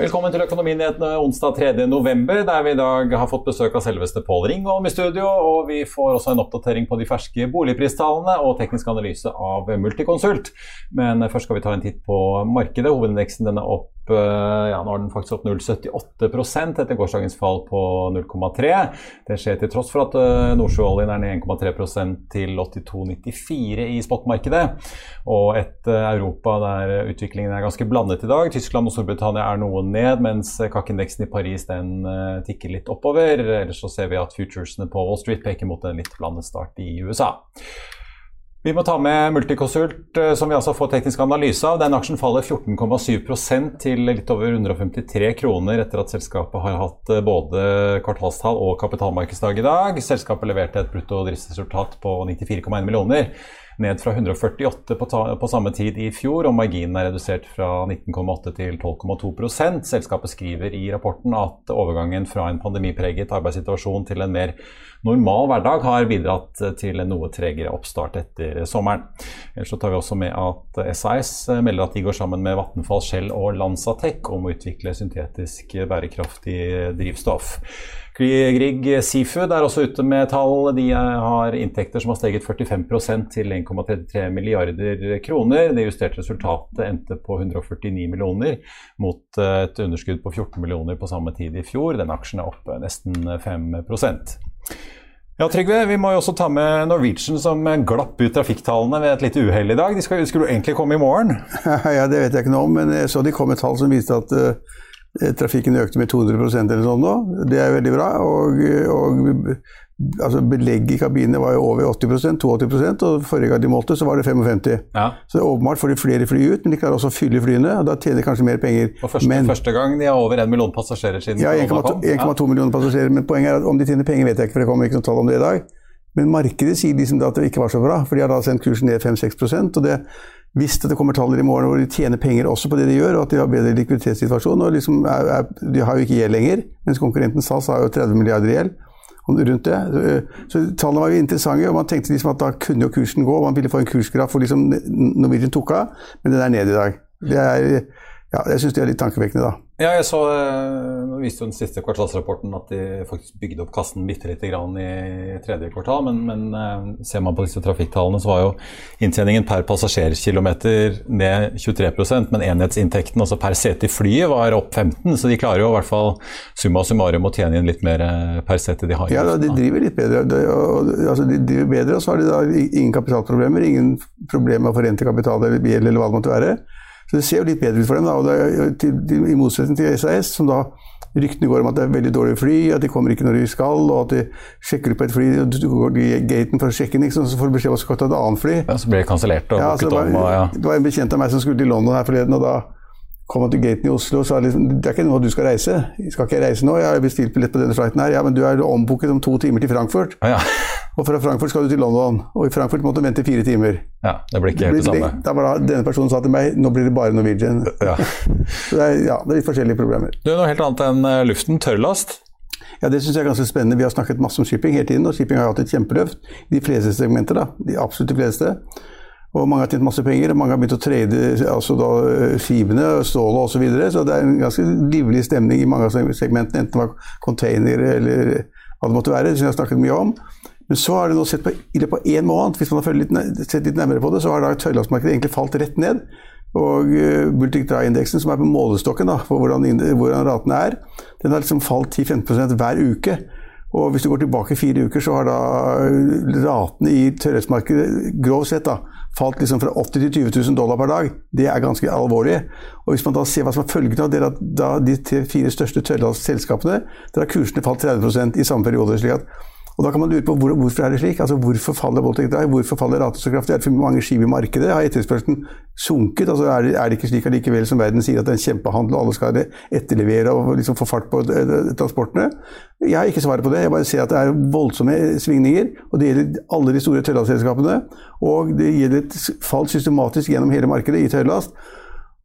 Velkommen til Økonominyhetene onsdag 3. november, der vi i dag har fått besøk av selveste Pål Ringholm i studio. Og vi får også en oppdatering på de ferske boligpristallene og teknisk analyse av Multiconsult. Men først skal vi ta en titt på markedet. Hovedindeksen den er opp ja, nå er den faktisk opp 0,78% etter gårsdagens fall på 0,3. Det skjer til tross for at Nordsjøoljen er ned 1,3% til 82,94 i spotmarkedet. Og et Europa der utviklingen er ganske blandet i dag. Tyskland og Storbritannia er noe ned, mens KAK-indeksen i Paris den tikker litt oppover. Ellers så ser vi at futuresene på Wall Street peker mot en litt blandet start i USA. Vi må ta med Multiconsult, som vi altså får teknisk analyse av. Den aksjen faller 14,7% til litt over 153 kroner etter at selskapet har hatt både kvartalstall og kapitalmarkedsdag i dag. Selskapet leverte et brutto driftsresultat på 94,1 millioner ned fra 148 på, ta, på, samme tid i fjor, og marginen er redusert fra 19,8 til 12,2% Selskapet skriver i rapporten at overgangen fra en pandemipreget arbeidssituasjon til en mer normal hverdag har bidratt til en noe tregere oppstart etter sommeren. Ellers så tar vi også med at SAS melder at de går sammen med Vattenfall, Shell og Lanzatec om å utvikle syntetisk bærekraftig drivstoff. Grieg Seafood er også ute med tall. De har inntekter som har steget 45% til 1,33 milliarder kroner. Det justerte resultatet endte på 149 millioner, mot et underskudd på 14 millioner på samme tid i fjor. Den aksjen er oppe nesten 5 ja, Trygve, Vi må jo også ta med Norwegian som glapp ut trafikktallene ved et lite uhell i dag. De skulle, skulle egentlig komme i morgen? Ja, Det vet jeg ikke noe om, men jeg så de kom med tall som viste at uh, Trafikken økte med 200% eller sånn nå. Det er veldig bra. Og, og altså belegget i kabinene var jo over 80 82 og forrige gang de målte, så var det 55 ja. Så det er åpenbart får de flere fly ut, men de klarer også å fylle flyene. og Da tjener de kanskje mer penger. Og første, men, første gang de har over 1 million passasjerer siden Ja, 1,2 ja. millioner passasjerer. Men poenget er at om de tjener penger, vet jeg ikke, for det kommer ikke noe tall om det i dag. Men markedet sier liksom at det ikke var så bra, for de har da sendt kursen ned 5-6% og det hvis det kommer tall i morgen hvor de tjener penger også på det de gjør, og at de har bedre likviditetssituasjon og liksom er, er, De har jo ikke gjeld lenger, mens konkurrenten SAS har jo 30 milliarder i gjeld rundt det. Så tallene var jo interessante, og man tenkte liksom at da kunne jo kursen gå. og Man ville få en kursgraf hvor liksom Norwegian tok av, men den er ned i dag. Det er, ja, jeg syns de er litt tankevekkende, da. Ja, jeg så, eh, Nå viste jo den siste kvartalsrapporten at de faktisk bygde opp kassen bitte lite grann i tredje kvartal, men, men, eh, ser man på disse trafikktallene, så var jo inntjeningen per passasjerkilometer ned 23% men enhetsinntekten altså per sete i flyet var opp 15 så de klarer jo i hvert fall summa summarum å tjene inn litt mer eh, per sete de har. Ja, da, de driver litt bedre. De, altså, de driver bedre, og så har de da ingen kapitalproblemer, ingen problemer med å forente kapital eller bil eller hva det måtte være. Så det ser jo litt bedre ut for dem. Da, og det, til, I motsetning til SAS, som da ryktene går om at det er veldig dårlige fly, at de kommer ikke når de skal, og at de sjekker ut på et fly og Du går til gaten for å sjekke den, så får du beskjed om at du skal ta et annet fly. Ja, Så blir det kansellert og ja, om. Og, ja. Det var en bekjent av meg som skulle til London her forleden. og da kom han til gaten i Oslo og sa liksom, det er ikke noe du skal reise. Jeg Skal ikke reise nå? Jeg har bestilt billett på denne flighten her. Ja, men du er ombooket om to timer til Frankfurt. Ja, ja. Og fra Frankfurt skal du til London. Og i Frankfurt måtte du vente fire timer. Ja, Det blir ikke helt det, det samme. Da var da denne personen sa til meg nå blir det bare Norwegian. Ja. Så det er, ja, det er litt forskjellige problemer. Du, Noe helt annet enn eh, luften. Tørrlast? Ja, Det syns jeg er ganske spennende. Vi har snakket masse om shipping hele tiden, og shipping har hatt et kjempeløft de fleste segmenter. da, De absolutt de fleste. Og mange har tjent masse penger. Mange har begynt å trade altså da, skipene, stålet osv. Så, videre. så det er en ganske livlig stemning i mange av segmentene, enten det var containere eller hva det måtte være. Har jeg snakket mye om. Men så har det nå sett på, i løpet av én måned, hvis man har litt, sett litt nærmere på det, så har da tøylandsmarkedet egentlig falt rett ned. Og uh, Bultic Dry-indeksen, som er på målestokken da, for hvordan, hvordan ratene er, den har liksom falt 10-15% hver uke. Og hvis du går tilbake fire uker, så har da ratene i tørrhetsmarkedet grovt sett da, falt liksom fra 80 til 20 000 dollar per dag. Det er ganske alvorlig. Og hvis man da ser hva som er følgende av det, at da de fire største tørrlandsselskapene, der har kursene falt 30 i samme periode. slik at Og Da kan man lure på hvor, hvorfor er det slik. Altså Hvorfor faller voldtekter? Hvorfor faller raten så kraftig? Er det for mange skip i markedet? Har etterspørselen sunket? Altså er det, er det ikke slik allikevel som verden sier at det er en kjempehandel og alle skal etterlevere og liksom få fart på eh, transportene? Jeg har ikke svaret på det. Jeg bare ser at det er voldsomme svingninger. og Det gjelder alle de store tørrlastselskapene. Og det gjelder et fall systematisk gjennom hele markedet i tørrlast.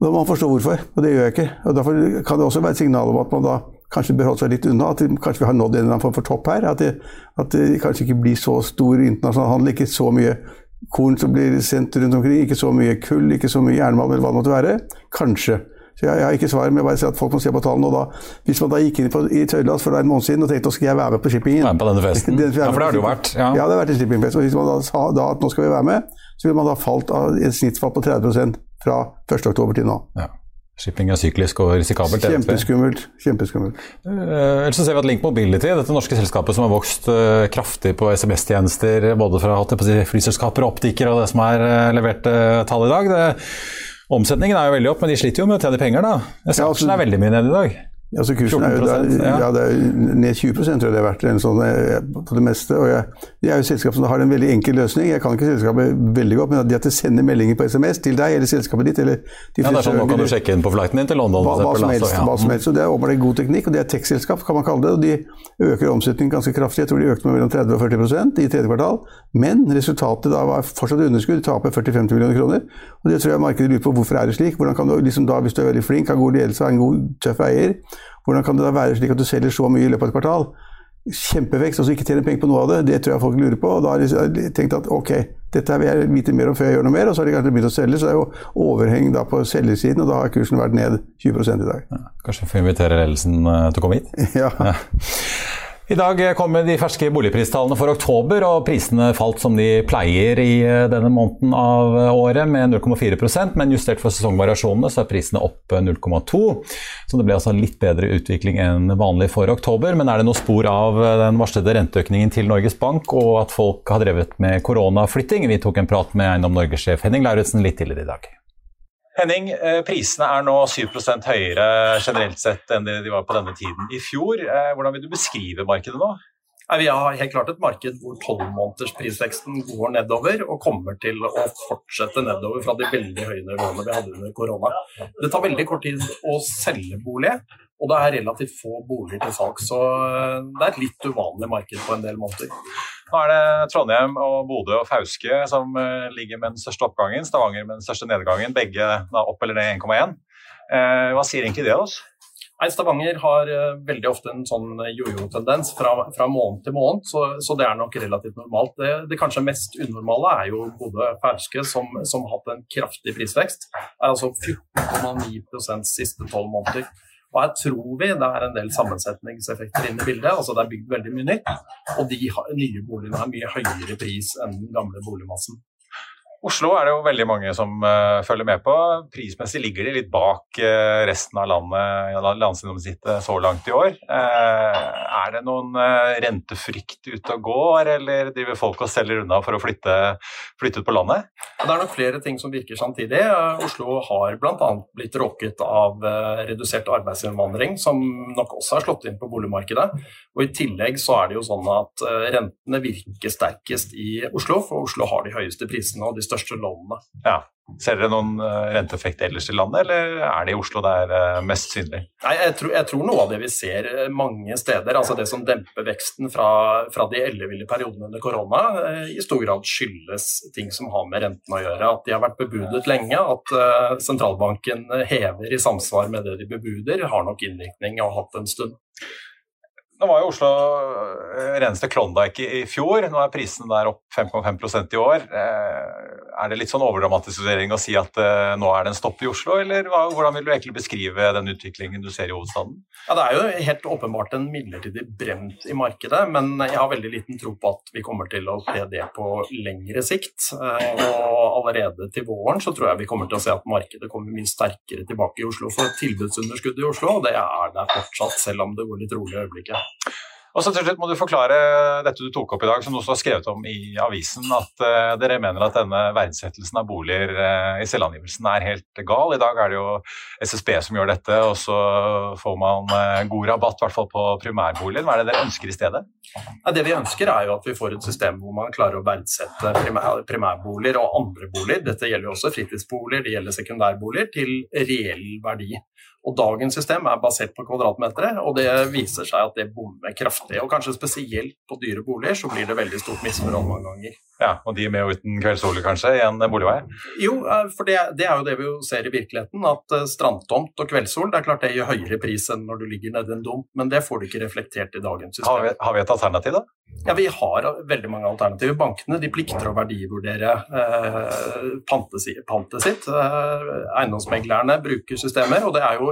Da må man forstå hvorfor, og det gjør jeg ikke. Og Derfor kan det også være et signal om at man da kanskje bør holde seg litt unna. At det, kanskje vi har nådd en eller annen form for topp her. At det, at det, kanskje ikke blir så stor internasjonal handel, ikke så mye korn som blir sendt rundt omkring, ikke så mye kull, ikke så mye jernmalm eller hva det måtte være. Kanskje. Så jeg, jeg, har ikke svar, men jeg bare sier at folk må se på tallene. og da, Hvis man da gikk inn på, i Tøylas for en måned siden og tenkte at skal jeg være med på shippingen Være med på denne festen? Den, ja, for det har det jo vært. Ja. ja, det har vært en shippingfest. Og hvis man da sa da at nå skal vi være med, så ville man da falt av et snittsfall på 30% fra 1.10 til nå. Ja. Shipping er syklisk og risikabelt. Kjempeskummelt. kjempeskummelt. Uh, ellers så ser vi at Link Mobility, dette norske selskapet som har vokst uh, kraftig på SMS-tjenester, både fra si, flyselskaper og optikere og det som er uh, levert tall i dag det, Omsetningen er jo veldig opp, men de sliter jo med å tjene penger, da. Aksjen ja, altså, er veldig mye ned i dag. Ja, så kursen er jo da, ja. det er ned 20 tror jeg det har vært sånn, eh, på det meste. og jeg, jeg er jo selskap som har en veldig enkel løsning. Jeg kan ikke selskapet veldig godt, men at de sender meldinger på SMS til deg eller selskapet ditt eller de ja, det er sånn, Nå kan du sjekke inn på flighten din til London. Hva, hva, som, helst, hva som helst. og Det er åpenbart god teknikk, og det er tech-selskap, kan man kalle det. og De øker omsetningen ganske kraftig. Jeg tror de økte med mellom 30 og 40% i tredje kvartal. Men resultatet da var fortsatt underskudd. De taper 40-50 millioner kroner. og Det tror jeg markedet lurer på. Hvorfor er det slik? Hvordan kan du, liksom da, Hvis du er veldig flink, har god ledelse, har en god, tøff eier hvordan kan det da være slik at du selger så mye i løpet av et kvartal? Kjempevekst, og så ikke tjener penger på noe av det. Det tror jeg folk lurer på. og Da har de tenkt at ok, dette vil jeg vite mer om før jeg gjør noe mer. Og så har de kanskje begynt å selge, så det er jo overheng da på selgersiden, og da har kursen vært ned 20 i dag. Ja, kanskje vi får invitere ledelsen eh, til å komme hit? ja. ja. I dag kommer de ferske boligpristallene for oktober, og prisene falt som de pleier i eh, denne måneden av eh, året, med 0,4% men justert for sesongvariasjonene så er prisene opp 0,2 Så det ble altså litt bedre utvikling enn vanlig for oktober. Men er det noe spor av eh, den varslede renteøkningen til Norges Bank, og at folk har drevet med koronaflytting? Vi tok en prat med Eiendom Norge-sjef Henning Lauritzen litt tidligere i dag. Henning, eh, prisene er nå 7% høyere generelt sett enn de var på denne tiden i fjor. Eh, hvordan vil du beskrive markedet nå? Vi har helt klart et marked hvor tolvmånedersprisveksten går nedover og kommer til å fortsette nedover fra de veldig høye nivåene vi hadde under korona. Det tar veldig kort tid å selge bolig, og det er relativt få boliger til salgs, Så eh, det er et litt uvanlig marked på en del måter. Nå er det Trondheim og Bodø og Fauske som eh, ligger med den største oppgangen. Stavanger med den største nedgangen. Begge opp eller ned 1,1. Eh, hva sier egentlig det oss? Nei, Stavanger har veldig ofte en sånn jojo-tendens fra, fra, måned til måned, så, så, det er nok relativt normalt. Det, det kanskje mest unormale er jo Bodø Fauske, som, som, har hatt en kraftig prisvekst. Det er altså 14,9% siste tolv måneder. Og her tror vi det er en del sammensetningseffekter inne i bildet. altså Det er bygd veldig mye nytt, og de nye boligene har mye høyere pris enn den gamle boligmassen. Oslo er det jo veldig mange som uh, følger med på. Prismessig ligger de litt bak uh, resten av landet, landsgjennomsnittet så langt i år. Uh, er det noen rentefrykt ute og går, eller driver folk og selger unna for å flytte, flytte ut på landet? Det er nok flere ting som virker samtidig. Oslo har bl.a. blitt råket av redusert arbeidsinnvandring, som nok også har slått inn på boligmarkedet. Og I tillegg så er det jo sånn at rentene virker sterkest i Oslo, for Oslo har de høyeste prisene og de største største lånene. Ja. Ser dere noen uh, renteeffekt ellers i landet, eller er det i Oslo det er uh, mest synlig? Nei, jeg tror, jeg tror, noe av det vi ser eh, mange steder, altså det som demper veksten fra, fra de elleville periodene under korona, i stor grad skyldes ting som har med renten å gjøre. At de har vært bebudet lenge, at sentralbanken hever i samsvar med det de bebuder, har nok innvirkning og hatt en stund. Nå var jo Oslo eh, reneste Klondyke i, fjor. Nå er prisene der opp 5,5% i år. Eh, er det litt sånn overdramatisering å si at uh, nå er det en stopp i Oslo, eller hvordan vil du egentlig beskrive den utviklingen du ser i hovedstaden? Ja, Det er jo helt åpenbart en midlertidig bremt i markedet, men jeg har veldig liten tro på at vi kommer til å se det på lengre sikt. Og allerede til våren så tror jeg vi kommer til å se at markedet kommer mye sterkere tilbake i Oslo. For tilbudsunderskuddet i Oslo, det er der fortsatt, selv om det går litt rolig i øyeblikket. Og så til slutt må du forklare dette du tok opp i dag, som du også har skrevet om i avisen, at uh, dere mener at denne verdsettelsen av boliger uh, i selvangivelsen er helt gal. I dag er det jo SSB som gjør dette, og så får man uh, god rabatt, i hvert fall på primærboligen. Hva er det dere ønsker i stedet? Ja, det vi ønsker er jo at vi får et system hvor man klarer å verdsette primær, primærboliger og andre boliger, dette gjelder jo også fritidsboliger, det gjelder sekundærboliger, til reell verdi. Og Dagens system er basert på kvadratmetere, og det viser seg at det bommer kraftig. Og Kanskje spesielt på dyre boliger så blir det veldig stort misforhold mange ganger. Ja, Og de med og uten kveldssole kanskje i en boligvei? Jo, eh, for det, det, er jo det vi ser i virkeligheten. At eh, strandtomt og kveldssol det er klart det gir høyere pris enn når du ligger nedi en dump, men det får du ikke reflektert i dagens system. Har vi, har vi et alternativ, da? Ja, Vi har veldig mange alternativer. Bankene de plikter å verdivurdere eh, pantet sitt. Eh, eiendomsmeglerne bruker systemer, og det er jo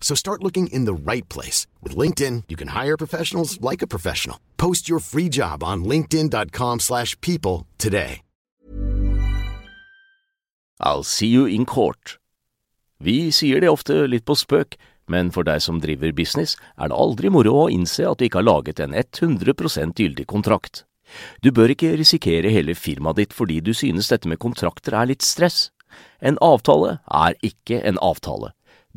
So start looking in the right place. With LinkedIn, you can hire professionals like a professional. Post your free job on linkedin.com slash people today. I'll see you in court. Vi sier det ofte litt på spøk, men for deg som driver business, er det aldri moro å innse at du ikke har laget en 100% gyldig kontrakt. Du bør ikke risikere hele firmaet ditt fordi du synes dette med kontrakter er litt stress. En avtale er ikke en avtale.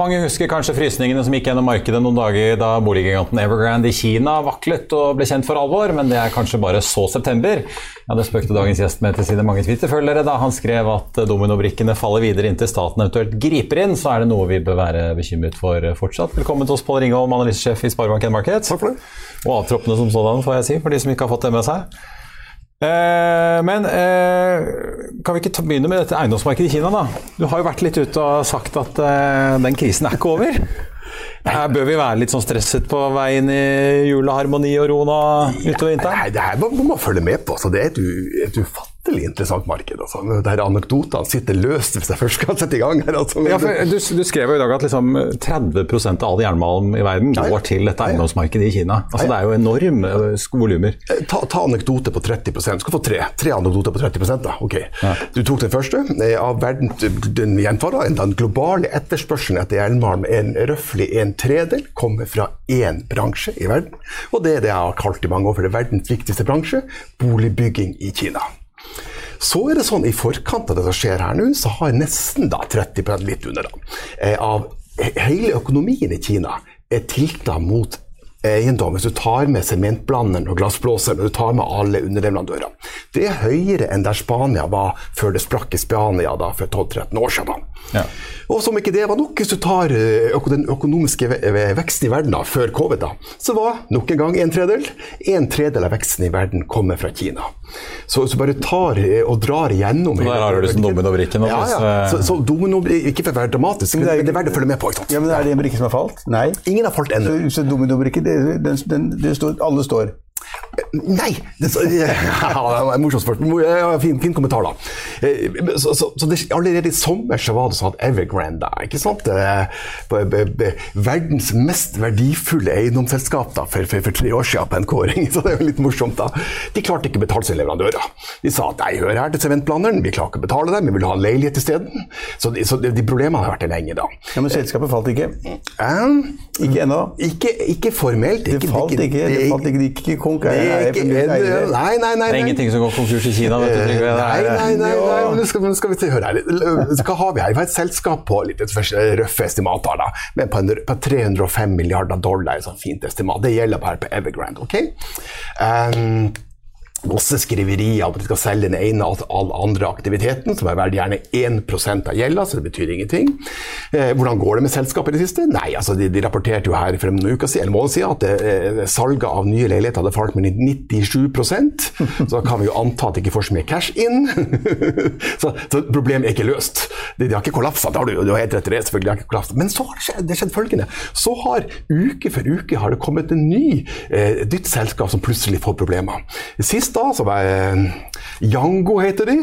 Mange husker kanskje frysningene som gikk gjennom markedet noen dager da boliggiganten Evergrande i Kina vaklet og ble kjent for alvor, men det er kanskje bare så september. Ja, Det spøkte dagens gjest med til sine mange Twitter-følgere da han skrev at dominobrikkene faller videre inntil staten eventuelt griper inn. Så er det noe vi bør være bekymret for fortsatt. Velkommen til oss, Pål Ringholm, analysesjef i Sparebank1 Markets. Takk for det. Og avtroppene som sådan, får jeg si, for de som ikke har fått det med seg. Eh, men eh, kan vi ikke ta, begynne med dette eiendomsmarkedet i Kina, da? Du har jo vært litt ute og sagt at eh, den krisen er ikke over. Her bør vi være litt sånn stresset på veien i juleharmoni og ro nå utover vinteren? Nei, det her må man følge med på. Så det er et, et ufattelig interessant marked. Altså. Der anekdotene sitter løst hvis jeg først skal sette i gang. her. Altså. Ja, du, du, skrev jo i dag at liksom 30% av all jernmalm i verden går til dette eiendomsmarkedet i Kina. Altså, det er jo enorme volumer. Ta, ta anekdote på 30 Du skal få tre, tre anekdoter på 30 da. Ok. Ja. Du tok den første. Av verden, den gjenfarer, den globale etterspørselen etter jernmalm er røftlig en tredel kommer fra én bransje i verden. Og det er det jeg har kalt i mange år for det verdens viktigste bransje, boligbygging i Kina. Så er det sånn i forkant av det som skjer her nå, så har nesten da 30 litt under da, eh, av hele økonomien i Kina er tilta mot eiendom, hvis du tar med sementblanderen og glassblåseren og du tar med alle underleverandørene. det er høyere enn der Spania var før det sprakk i Spania da, for 12-13 år siden. Ja. Og som ikke det var nok, hvis du tar eh, den økonomiske veksten i verden da, før covid, da, så var nok en gang en tredel. En tredel av veksten i verden kommer fra Kina. Så, du bare tar eh, og drar igjennom Der har du liksom dominobrikken. Ja, ja. Eh, så, så domino, ikke for å være dramatisk, men det er, det er verdt å følge med på. ikke sant? Ja, men Er det en brikke som har falt? Nei. Ingen har falt ennå. Så, så dominobrikke, det, den, den, den, står, alle står. Nei! Det, så, ja, morsomt spørsmål. Ja, fin, fin kommentar, da. Eh, Så, så, så det, allerede i sommer så var det sånn at Evergrande, ikke sant? Eh, verdens mest verdifulle eiendomsselskap da, for, for, for tre år siden på en kåring, så det er jo litt morsomt. da. De klarte ikke å betale sine leverandører. De sa at nei, hør her til sementplaneren, vi klarer ikke å betale dem, vi vil ha en leilighet isteden. Så, de, så de, de problemene har vært der lenge, da. Ja, Men selskapet falt ikke. Eh, Ikke ennå. ikke, ikke formelt. Det falt ikke. Det falt ikke, det gikk ikke konk. det er ikke, nei, nei, nei, nei. Det er ingenting som går konkurs i Kina. vet du, Trygve. Det Nei, er- nei, nei, nei. men skal, men skal vi se, hør her. Hva har vi her? Vi har et selskap på litt røffe estimater, da, men på, en, på 305 milliarder dollar, et sånt fint estimat. Det gjelder bare på Evergrande. ok? Um, Masse skriverier om at de skal selge den ene og all andre aktiviteten, som er verdt gjerne 1% av gjelda, så det betyr ingenting. Eh, hvordan går det med selskapet i det siste? Nei, altså de, de rapporterte jo her for en uke siden, eller måned siden at eh, salget av nye leiligheter hadde falt med 97% så da kan vi jo anta at de ikke får så mye cash inn. så, så problemet er ikke løst. De, de har ikke kollapsa, det har du, du har helt rett i det, selvfølgelig har ikke. Men så har det skjedd, det skjedd følgende. Så har uke for uke har det kommet en ny, eh, et nytt selskap som plutselig får problemer. Sist da, som er Jango heter de,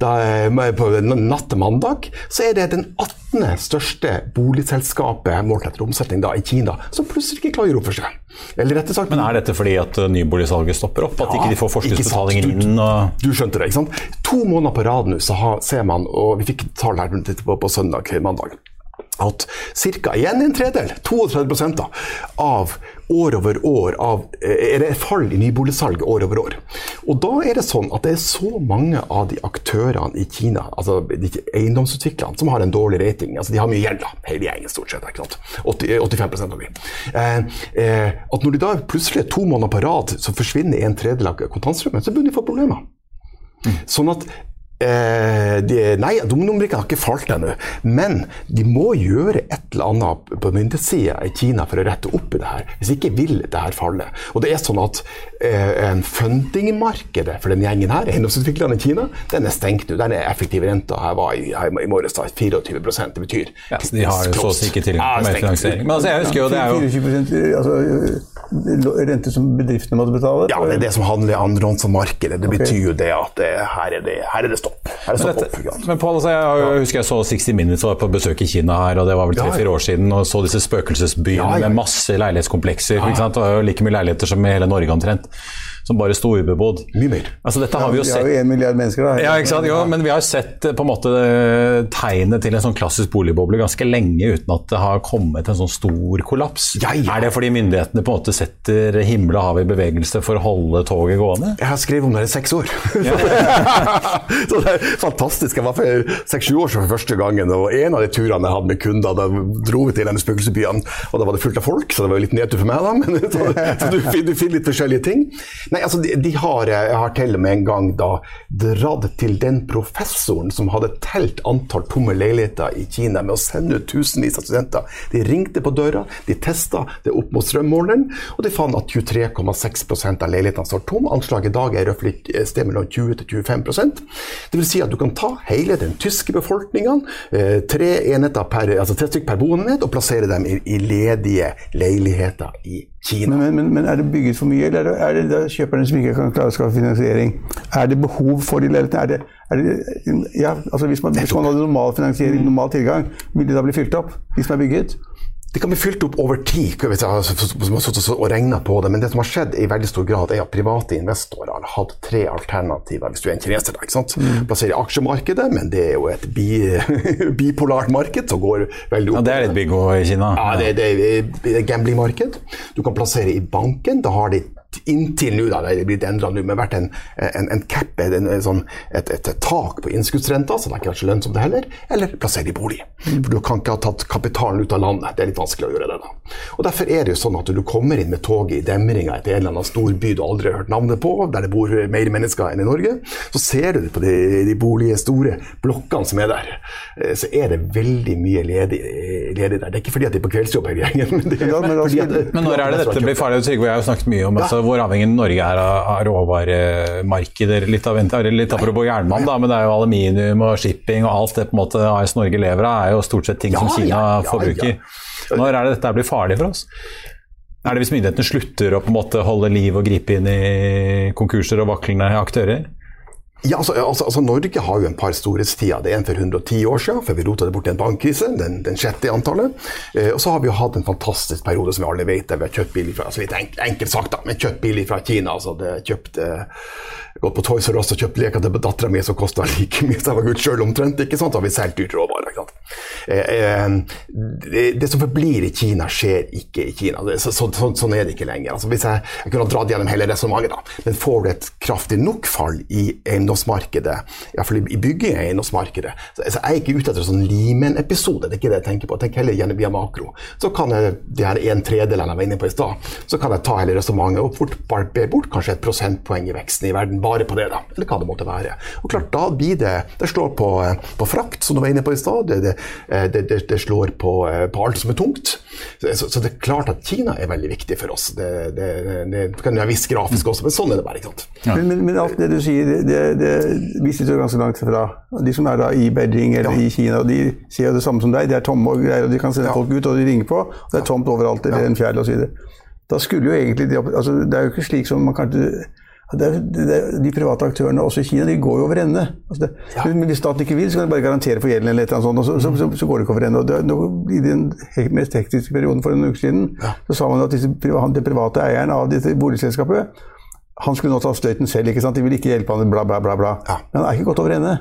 da, eh, på natt til mandag, så er det den 18. største boligselskapet målt etter omsetning da, i Kina, som plutselig ikke klarer å gjøre opp for seg. Eller rett og slett, Men er dette fordi at uh, nyboligsalget stopper opp? At ikke de får forskuddsbetalinger inn? Og... Du skjønte det, ikke sant? To måneder på rad nå så har, ser man, og vi fikk tall her på, på søndag, mandag, at ca. igjen en tredel, 32 da, av år over år av, eh, er det fall i nyboligsalg år over år. Og da er det sånn at det er så mange av de aktørene i Kina, altså de eiendomsutviklerne, som har en dårlig rating. altså De har mye gjeld, da, hele gjengen stort sett. ikke sant? 80, 85% av de. Eh, eh, at når de da plutselig to måneder på rad så forsvinner en tredjedel av kontantstrømmen, så begynner de å få problemer. Sånn at eh, de, Nei, dominobrikken har ikke falt ennå, men de må gjøre et eller annet på myndighetssida i Kina for å rette opp i det her. Hvis ikke vil det her falle. Og det er sånn at eh, fundingmarkedet for den gjengen her, eiendomsutviklerne i Kina, den er stengt nå. Den er effektiv renta her var i, her i morges da, 24 Det betyr Ja, så de har jo så å si ikke tilgang Ja, på mer finansiering. Men altså, jeg husker jo det er jo 24 altså, renter rente som bedriftene måtte betale? Ja, det er det som handler i annenhåndsmarkedet. Det betyr jo det at det, her, er det, her er det stopp. Her så Men, dette, opp. men Paul, altså, jeg, jeg husker jeg så 60 Minutes var på besøk i Kina her, og det var vel tre-fire år siden, og så disse spøkelsesbyene med masse leilighetskomplekser. Ikke sant? Det jo like mye leiligheter som i hele Norge omtrent, som bare sto ubebodd. Mye mer. Altså, dette har vi jo Vi har sett jo en milliard mennesker, da. ja, ikke sant? Jo, men vi har sett eh, på en måte tegnet til en sånn klassisk boligboble ganske lenge uten at det har kommet en sånn stor kollaps. Ja, ja. Er det fordi myndighetene på en måte setter himmel og hav i bevegelse for å holde toget gående? Jeg har skrevet om det i seks år. så det er fantastisk. Jeg var for seks-sju år siden for første gangen, og en av de turene jeg hadde med kunder, da dro vi til en spøkelsesbyene, og da var det fullt av folk, så det var litt nedtur for meg, da. Men, så, så du, du finner litt forskjellige ting. Nei, altså, de, de har, jeg har til og med en gang da dratt til den professoren som hadde telt antall tomme leiligheter i Kina med å sende ut tusenvis av studenter. De ringte på døra, de testa det opp mot strømmåleren, og de fant at 23,6% av leilighetene står tom. Anslaget i dag er røftlig et sted mellom 20 til 25% Det vil si at du kan ta hele den tyske befolkningen, eh, tre enheter per, altså tre stykker per boenhet, og plassere dem i, i ledige leiligheter i Kina. Men, men, men er det bygget for mye, eller er det, er det kjøperne som ikke kan klare å skaffe finansiering? Er det behov for de leilighetene? Ja, altså hvis, man, hvis man hadde normal finansiering, normal tilgang, vil det da bli fylt opp? De som er bygget? Det kan bli fylt opp over tid, jeg har sittet og regna på det. Men det som har skjedd i veldig stor grad, er at private investorer har hatt tre alternativer hvis du er en kineser. ikke sant? Plassere i aksjemarkedet, men det er jo et bi, bipolart marked som går veldig opp. Ja, Det er litt bingo i Kina. Ja, det, det er et gamblingmarked. Du kan plassere i banken. Da har de inntil nå, da, det er blitt endra nå, men vært en, en, en cap, en, sånn, et, et, tak på innskuddsrenta, så det har ikke vært så lønnsomt det heller. Eller plassere i bolig. For du kan ikke ha tatt kapitalen ut av landet. Det er litt vanskelig å gjøre det. da. Og Derfor er det jo sånn at du kommer inn med toget i demringa etter en eller annen stor by du aldri har hørt navnet på, der det bor mer mennesker enn i Norge. Så ser du på de, de bolige, store blokkene som er der, eh, så er det veldig mye ledig, ledig der. Det er ikke fordi at de er på kveldsjobb hele gjengen, men det Ja, men at Men når er det dette blir farlig? Trygve og jeg har jo snakket mye om altså, hvor avhengig Norge er av, råvaremarkeder. Litt av litt apropos jernmann, da, men det er jo aluminium og shipping og alt det på en måte AS Norge lever av, er jo stort sett ting Ja, som Kina ja, ja, forbruker. Når er det dette blir farlig for oss? Er det hvis myndighetene slutter å på en måte holde liv og gripe inn i konkurser og vaklende aktører? Ja, altså, altså, altså, Norge har jo en par storhetstider. Det er en for 110 år siden, før vi rota det bort i en bankkrise. Den, den sjette i antallet. Eh, og så har vi jo hatt en fantastisk periode som vi alle vet, der vi har kjøpt bil fra altså litt enkelt, sagt da, men kjøpt bil fra Kina. altså det kjøpt, eh, Gått på Toys R Us og kjøpt leker til dattera mi som kosta like mye som jeg var gutt sjøl omtrent. ikke sant? Da har vi solgt dyrt råvarer. ikke sant? Eh, eh, det, som forblir i Kina, skjer ikke i Kina. Så, så, så, sånn er det ikke lenger. Altså, hvis jeg, jeg kunne ha dratt gjennom hele resonnementet, men får du et kraftig nok fall i eiendomsmarkedet, iallfall i bygging av eiendomsmarkedet. Så, så er ikke ute etter en sånn Limen-episode, det er ikke det jeg tenker på. Jeg heller gjennom via makro. Så kan jeg, de her en tredjedelen jeg var inne på i stad, så kan jeg ta hele resonnementet og fort barbere bort kanskje et prosentpoeng i veksten i verden bare på det, da. Eller hva det måtte være. Og klart, da blir det Det slår på, på frakt, som du var inne på i stad. Det, det, det, det, slår på, på alt som er tungt. Så, så, det er klart at Kina er veldig viktig for oss. Det, det, det kan være visst grafisk også, men sånn er det bare. ikke sant? Ja. Men, men, men, alt det du sier, det, det, vi sitter jo ganske langt fra. De som er da i Beijing eller ja. i Kina, de sier jo det samme som deg. De er tomme og greier, og de kan sende ja. folk ut, og de ringer på. og Det er tomt overalt, eller en fjær osv. Da skulle jo egentlig de, altså, Det er jo ikke slik som man kanskje det det de private aktørene også i Kina de går jo over ende. Altså ja. Men hvis staten ikke vil, så kan de bare garantere for gjelden, eller et eller annet sånt, og så, så, så, så går det ikke over ende. Og det, I den mest hektiske perioden for en uke siden ja. så sa man at disse, den private eieren av dette boligselskapet han skulle nå ta støyten selv. ikke sant? De ville ikke hjelpe han, bla, bla, bla. bla. Ja. Men han er ikke gått over ende.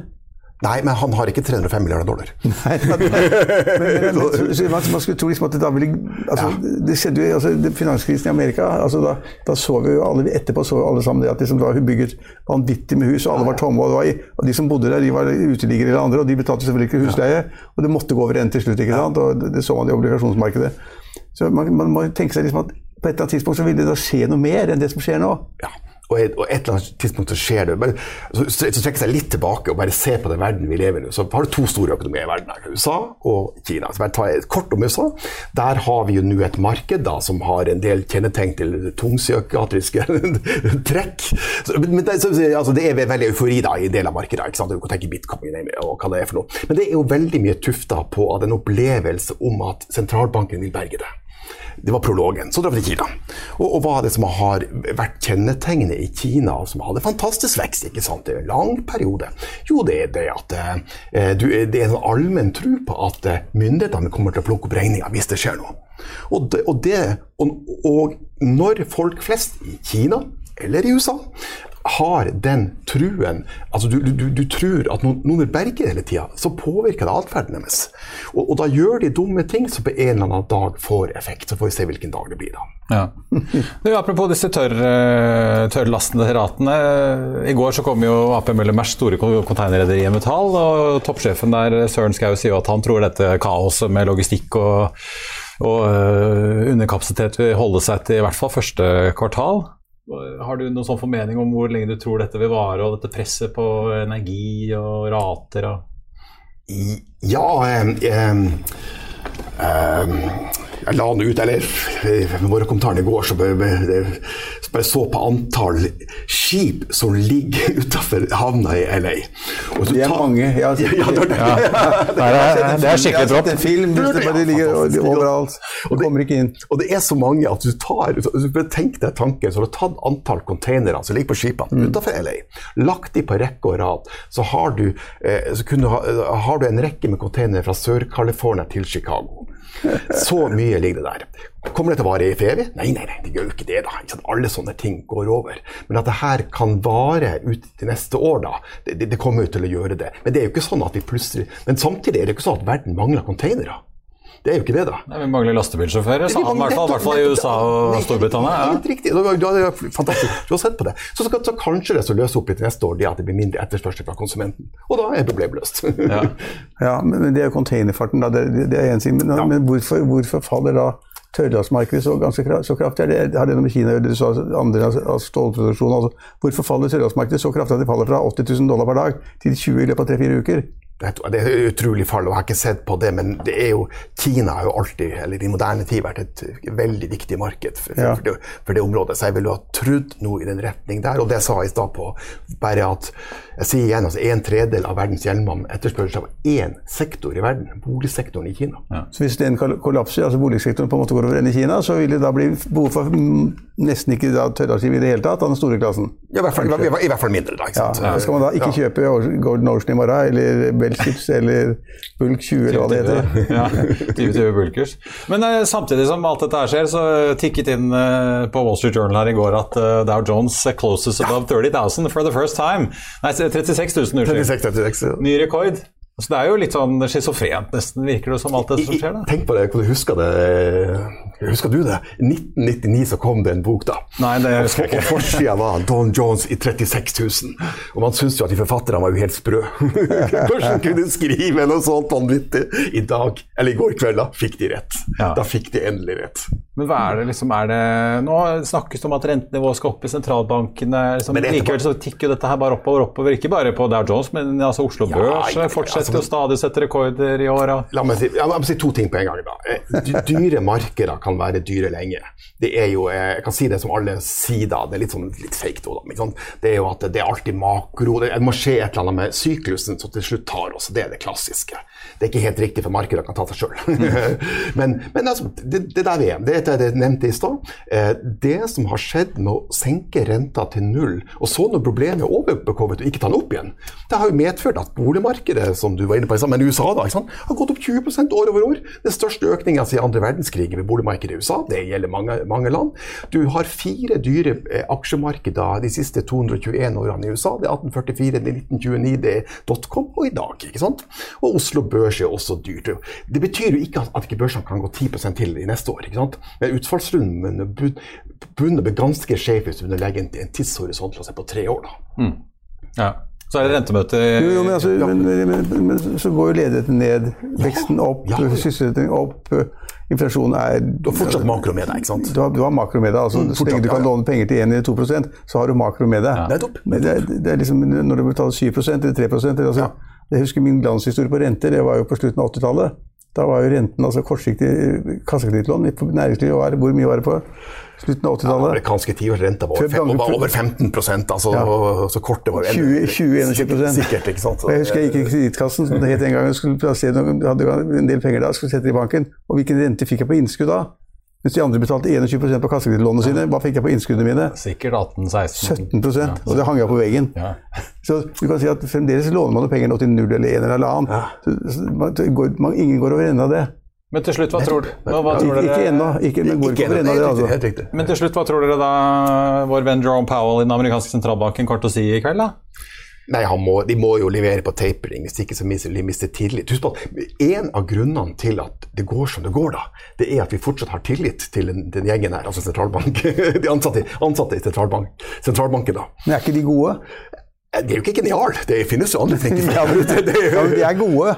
Nei, men han har ikke 305 milliarder dollar. Nei, men, men, men, man, man, skulle tro liksom at det da ville altså, ja. Det skjedde jo altså, Finanskrisen i Amerika altså, da, da, så vi jo alle etterpå så alle sammen det at liksom, da hun bygget vanvittig med hus, og alle var tomme. Og, var, og de som bodde der, de var uteliggere eller andre, og de betalte selvfølgelig ikke husleie. Og det måtte gå over ende til slutt. ikke sant? Og det, det så man i obligasjonsmarkedet. Så man, man må tenke seg liksom at på et eller annet tidspunkt så vil det da skje noe mer enn det som skjer nå. Ja og, et, eller annet tidspunkt så skjer det. Bare, så, så trekker seg litt tilbake og bare se på den verden vi lever i. Så har du to store økonomier i verden, USA og Kina. Så bare ta et kort om USA. Der har vi jo nå et marked da, som har en del kjennetegn til tungpsykiatriske trekk. Så, men det, så, altså, det, er veldig eufori da, i en del av markedet. Ikke sant? Du kan tenke bitcoin og hva det er for noe. Men det er jo veldig mye tufta på en opplevelse om at sentralbanken vil berge det. Det var prologen. Så drar vi til Kina. Og, og, hva er det som har vært kjennetegnet i Kina, som hadde fantastisk vekst ikke sant? Det en lang periode? Jo, det er det at eh, du, det er en allmenn tro på at eh, myndighetene kommer til å plukke opp regninga hvis det skjer noe. Og, det, og, det, og når folk flest i Kina eller i USA har den truen altså du, du, du tror at noen, noen vil berge hele tida, så påvirker det atferden deres. Og, og, da gjør de dumme ting som på en eller annen dag får effekt. Så får vi se hvilken dag det blir da. Ja. Du, apropos disse tørr, eh, tørrlastende ratene. I går så kom jo AP Møller Mærs store containerrederi Metall, og toppsjefen der, Søren Skau, sier at han tror dette kaoset med logistikk og, og uh, underkapasitet vil holde seg til i hvert fall første kvartal. Har du noen sånn formening om hvor lenge du tror dette vil vare, og dette presset på energi og rater? Og ja um, um, jeg la den ut, eller våre kommentarer i går, så bare så på antall skip som ligger utafor havna i LA. det er tar, mange. Jeg har sett ja, det, ja. det, er, det er skikkelig dropp. Det er film, de ligger overalt. Og det kommer ikke inn. Og det er så mange at du tar Tenk deg tanken, så du har tatt antall containere som ligger på skipene mm. utafor LA, lagt de på rekke og rad, så har du, eh, så kunne, har du en rekke med containere fra Sør-California til Chicago. Så mye ligger det der. Kommer det til å vare for evig? Nei, nei, nei, det gjør jo ikke det. da. Ikke Alle sånne ting går over. Men at det her kan vare ut til neste år, da, det, det, kommer jo til å gjøre det. Men det er jo ikke sånn at vi plutselig Men samtidig er det ikke sånn at verden mangler containere. Det er jo ikke det, da. Nei, vi mangler lastebilsjåfører, sa han i hvert fall, hvert fall i USA og Storbritannia. Ja. Helt riktig. Du har, fantastisk. Du har sett på det. Så, så, så kanskje det som løser opp litt neste år, det at det blir mindre etterspørsel fra konsumenten. Og da er problemet løst. ja. ja, men det er jo containerfarten, da. Det, det er én ting. Men, ja. men hvorfor, hvorfor, faller da tørrlastmarkedet så, så kraftig? Det, har det noe med Kina å gjøre? Du sa andelen av stålproduksjonen. Altså, hvorfor faller tørrlastmarkedet så kraftig at det faller fra 80 000 dollar per dag til 20 i løpet av tre-fire uker? Det er et utrolig fall, og jeg har ikke sett på det, men det er jo, Kina har jo alltid, eller i moderne tid, vært et veldig viktig marked for, Ja. for, det, for det området. Så jeg ville ha trodd noe i den retning der. Og det jeg sa i stad på, bare at jeg sier igjen, altså en tredel av verdens jernmann etterspør seg av én sektor i verden, boligsektoren i Kina. Så hvis den kollapser, altså boligsektoren på en måte går over ende i Kina, så vil det da bli behov for mm, nesten ikke tørrarkiv i det hele tatt av den store klassen. Ja, i, hvert fall, i, hvert- fall mindre, da. ikke Ja, sant? så skal man da ikke Ja. kjøpe Golden Ocean i morgen, eller Bellships, eller Bulk 20, eller hva det heter. Ja, 20-20 bulkers. Men eh, samtidig som alt dette her skjer, så tikket inn eh, på Wall Street Journal her i går at eh, Dow Jones closes above 30 000 for the first time. Nei, 36 000, unnskyld. 36, 36, ja. Ny rekord. Så det er jo litt sånn schizofrent, nesten, virker det som alt det som skjer. da. Tenk på det, hvordan husker det Husker du det? I 1999 så kom det en bok, da. Nei, det husker jeg Og ikke. forsida var Don Jones i 36 000. Og man syntes jo at de forfatterne var jo helt sprø. Hvordan kunne de skrive noe sånt vanvittig? I dag, eller i går kveld, da fikk de rett. Ja. Da fikk de endelig rett. Men hva er det liksom er det, Nå snakkes det om at rentenivået skal opp i sentralbankene. Liksom, Men etterpå- likevel så tikker jo dette her bare oppover oppover. Ikke bare på Dow Jones, men altså Oslo Ja, Børs ja, altså, jo stadig sette rekorder i år. og- La si, la meg si to ting på en gang. da. Eh, Dyre markeder kan være dyre lenge. Det er jo, eh, Jeg kan si det som alle sier da, det er litt, sånn, litt fake da. Det er jo at det er alltid makro. Det må skje et eller annet med syklusen som til slutt tar oss. Det er det klassiske. Det er ikke helt riktig, for markedet kan ta seg sjøl. men men altså, det, det der er det det jeg nevnte i stad. Eh, Det som har skjedd med å senke renta til null, og så når problemet er overbekovet og ikke ta den opp igjen, det har jo medført at boligmarkedet som du var inne på, i USA da, har gått opp 20% år over år. Den største økninga siden andre verdenskrig ved boligmarkedet i USA. Det gjelder mange, mange land. Du har fire dyre eh, aksjemarkeder de siste 221 årene i USA. Det er 1844, det er 1929, det er dotcom og i dag. ikke sant? Og Oslo Børs er også dyrt. Det betyr jo ikke at, ikke børsene kan gå 10 til i neste år. ikke sant? Men utfallsrunden begynner å bli ganske skjev hvis du legger en, tidshorisont på tre år. da. Ja. Så er det rentemøte Jo, jo, men, altså, men, men, men, så går jo ledigheten ned, veksten opp, ja, ja. sysselsettingen opp, inflasjonen er Du har fortsatt makro med deg, ikke sant? Du har, du har makro med deg. altså Så lenge du kan ja, låne penger til 1 eller 2% så har du makro med deg. topp. Men det, er- det er liksom, når du betaler 7 eller 3 eller, altså, Jeg husker min glanshistorie på renter, det var jo på slutten av 80-tallet. Da var jo renten, altså kortsiktig kassekredittlån i næringslivet, var, hvor mye var det på slutten av 80-tallet? Amerikanske tiårsrenta var, var over 15 altså, Ja. og så kortet var jo 20, 20-21 Sikkert, ikke sant? Så, Jeg husker jeg gikk i Kredittkassen, som det het en gang, jeg skulle plassere hadde en del penger da, skulle sette det i banken. Og hvilken rente fikk jeg på innskudd da? Mens de andre betalte 21% på kassekredittlånene sine, hva fikk jeg på innskuddene mine? Sikkert 18-16. 17 Og det hang jeg på veggen. Ja. Så du kan si at fremdeles låner man penger nå til null eller en eller annen. Ingen går over ende av det. Men til slutt, hva tror, hva, hva tror Ikke, ikke dere ennå, ikke, men går Ikke over ende av det. Altså. Men til slutt, hva tror dere da vår venn Jerome Powell i den amerikanske sentralbanken kommer til å si i kveld? da? Nei, må, de må jo levere på tapering, hvis ikke så mister de mister tillit. Husk på at En av grunnene til at det går som det går, da, det er at vi fortsatt har tillit til den, den gjengen her, altså sentralbank, de ansatte, ansatte i sentralbank, sentralbanken. da. Men er ikke de gode? Eh, Det er jo ikke genial, det finnes jo andre ting. Ja, men, Det- det jo- ja, men de er gode.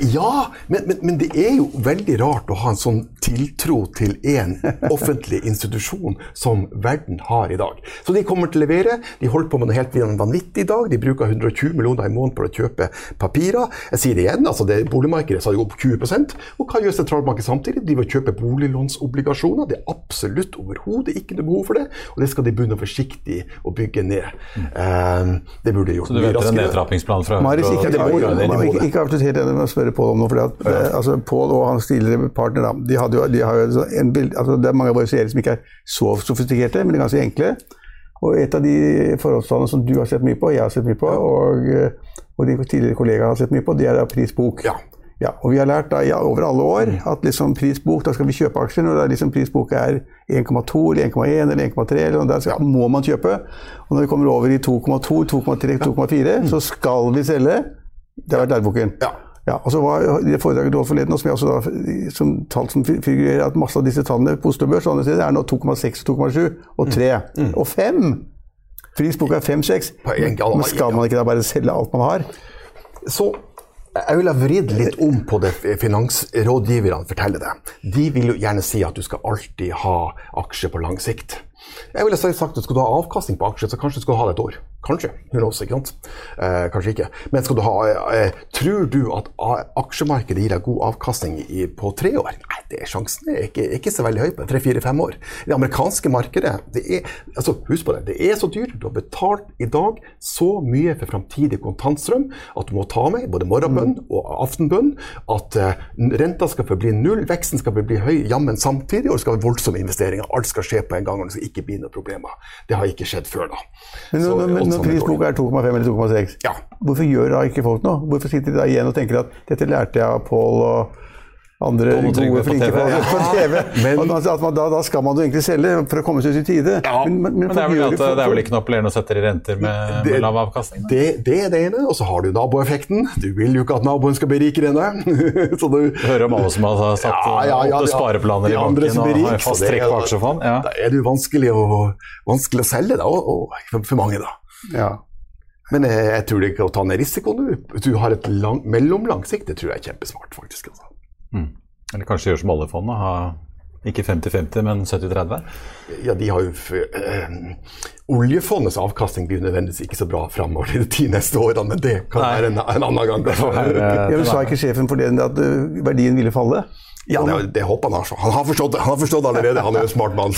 Ja, men, men, men det er jo veldig rart å ha en sånn tiltro til én offentlig institusjon som verden har i dag. Så de kommer til å levere. De holder på med noe helt vanvittig i dag. De bruker 120 millioner i måneden på å kjøpe papirer. Jeg sier det igjen, altså det boligmarkedet sa jo opp 20 Og hva gjør sentralbanken samtidig? De vil kjøpe boliglånsobligasjoner. Det er absolutt overhodet ikke noe behov for det, og det skal de begynne forsiktig å bygge ned. Eh, det burde de gjort Så du mye venter en nedtrappingsplan fra Maris, ikke, det må det må ikke, ikke avslutt helt enig med å spørre Pål om noe. For at, eh, altså, Pål og hans tidligere partner da, de hadde jo, de har jo en bild, altså, Det er mange av våre seere som ikke er så sofistikerte, men de er ganske enkle. Og et av de forholdstallene som du har sett mye på, jeg har sett mye på, og, eh, og de tidligere kollegaer har sett mye på, det er da prisbok. Ja. Ja, og vi har lært da, ja, over alle år at liksom prisbok, da skal vi kjøpe aksjer når det er liksom prisbok er 1,2 eller 1,1 eller 1,3, eller noe der ja, må man kjøpe. Og når vi kommer over i 2,2, 2,3, 2,4, så skal vi selge. Det har vært læreboken. Ja. Ja, og så var det foredraget du holdt forleden, og som jeg også da, som tall som figurerer, at masse av disse tallene på Oslo Børs og andre steder er nå 2,6, 2,7 og 3. Og 5! Prisbok er 5-6. På en gang, Men skal man ikke da bare selge alt man har? Så jeg vil ha vridd litt om på det finansrådgiverne forteller deg. De vil jo gjerne si at du skal alltid ha aksjer på lang sikt. Jeg ville sagt at skal du ha avkastning på aksjer, så kanskje du skal ha det et år. Kanskje. Who knows, ikke sant? Eh, kanskje ikke. Men skal du ha eh, Tror du at aksjemarkedet gir deg god avkastning i, på tre år? Nei, det er sjansen er ikke, ikke så veldig høy på tre-fire-fem år. Det amerikanske markedet det er, altså Husk på det, det er så dyrt. Du har betalt i dag så mye for framtidig kontantstrøm at du må ta med både morgenbønn og aftenbønn at eh, renta skal forbli null, veksten skal forbli høy jammen samtidig, og det skal være voldsomme investeringer. Alt skal skje på en gang, og det skal ikke bli noen problemer. Det har ikke skjedd før da. Men, så, men, men når prisboka er 2,5 eller 2,6, ja. hvorfor gjør da ikke folk noe? Hvorfor sitter de da igjen og tenker at dette lærte jeg av Pål og andre gode, flinke på TV. På TV. Men, da, da, skal man jo egentlig selge for å komme seg ut i tide. Ja, men, men, men, det, er at, det er vel ikke noe appellerende å sette i renter med, det, med lav avkastning? Det, det, er det ene. Og så har du naboeffekten. Du vil jo ikke at naboen skal bli rikere enn deg. du, du hører om alle som har satt ja, ja, ja, åtte spareplaner i banken og har fast trekk på aksjefond. Ja. Da er det jo vanskelig å, vanskelig å selge da, og, og, for mange, da. Ja. Men jeg, jeg tror ikke å ta ned risikoen du, Du har et lang, mellomlangt det tror jeg er kjempesmart, faktisk. Altså. Mm. Eller kanskje gjøre som alle fondene ha ikke 50-50, men 70-30? Ja, de har jo øh, Oljefondets avkastning blir nødvendigvis ikke så bra framover de ti neste årene, men det kan Nei. være en, en, annen gang. ja, men Sa ikke sjefen for det at uh, verdien ville falle? Ja, det, det håper han har. Han har forstått det han har forstått allerede, han er jo smart mann.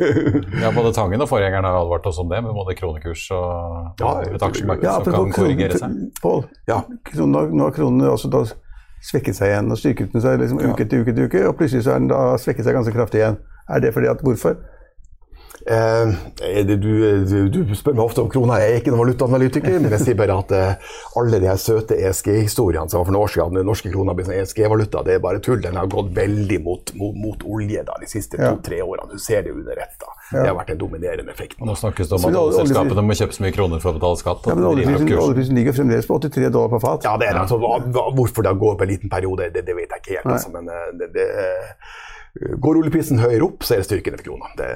ja, både Tangen og forgjengeren har advart oss om det, med både kronekurs og ja, et aksjemarked ja, som kan korrigere seg. Pål, ja. nå har kronene altså da svekket seg igjen og styrket den seg liksom, uke etter uke etter uke, og plutselig så er den da svekket seg ganske kraftig igjen. Er det fordi at Hvorfor? Eh, du, du, du, spør meg ofte om krona. Jeg er ikke noen valutaanalytiker, men jeg sier bare at eh, alle de her søte ESG-historiene som var for noen år siden, den norske krona blir sånn ESG-valuta, det er bare tull. Den har gått veldig mot, mot, mot olje da, de siste ja. to-tre årene. Du ser det under ett. Ja. Det har vært en dominerende effekt. Nå snakkes det om at alle selskapene må kjøpe så mye kroner for å betale skatt. Ja, men Oljeprisen ligger fremdeles på 83 dollar på fat. Ja, det er. Altså, hva, hvorfor det går på en liten periode, det, det vet jeg ikke helt. Altså, men eh, det, det, Går oljeprisen høyere opp, så er det styrken for krona. Det,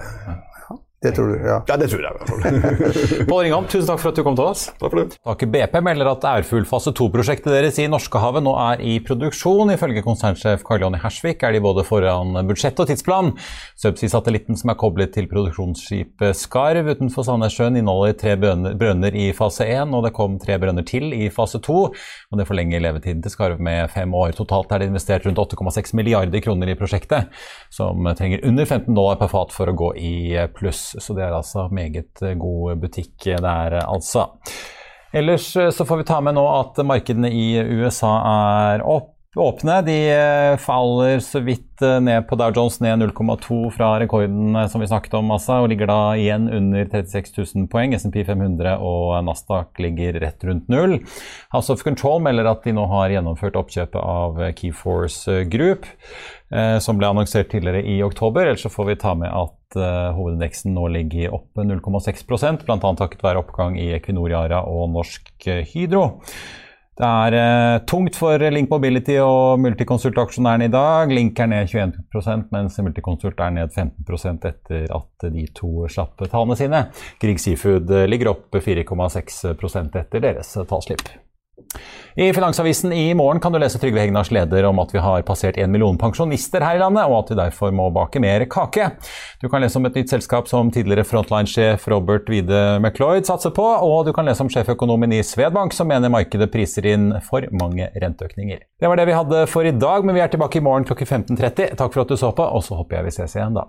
det tror du, ja. Ja, det tror jeg. Pål Ringham, tusen takk for at du kom til oss. Takk for det. Aker BP melder at Ærfugl fase 2-prosjektet deres i Norskehavet nå er i produksjon. Ifølge konsernsjef Karl Jonny Hersvik er de både foran budsjett og tidsplan. Subsea-satellitten som er koblet til produksjonsskipet Skarv utenfor Sandnessjøen, inneholder tre brønner i fase 1, og det kom tre brønner til i fase 2. og Det forlenger levetiden til Skarv med fem år. Totalt er det investert rundt 8,6 milliarder kroner i prosjektet, som trenger under 15 dollar per fat for å gå i pluss så det er altså meget eh, god butikk der, altså. Ellers eh, så får vi ta med nå at markedene i USA er opp åpne. De eh, faller så vidt ned på Dow Jones, ned 0,2 fra rekorden som vi snakket om, altså, og ligger da igjen under 36 000 poeng. SMP 500 og Nasdaq ligger rett rundt null. House of Control melder at de nå har gjennomført oppkjøpet av Keyforce Group, som ble annonsert tidligere i oktober. Ellers så får vi ta med at hovedindeksen nå ligger oppe 0,6% bl.a. takket være oppgang i Equinor Yara og Norsk Hydro. Det er eh, tungt for Link Mobility og Multiconsult-aksjonærene i dag. Link er ned 21% mens Multiconsult er ned 15% etter at de to slapp tallene sine. Grieg Seafood ligger opp 4,6% etter deres tallslipp. I Finansavisen i morgen kan du lese Trygve Hegnars leder om at vi har passert en million pensjonister her i landet, og at vi derfor må bake mer kake. Du kan lese om et nytt selskap som tidligere frontline-sjef Robert Wide McLeod satser på, og du kan lese om sjeføkonomen i Svedbank som mener markedet priser inn for mange renteøkninger. Det var det vi hadde for i dag, men vi er tilbake i morgen klokken 15.30. Takk for at du så på, og så håper jeg vi ses igjen da.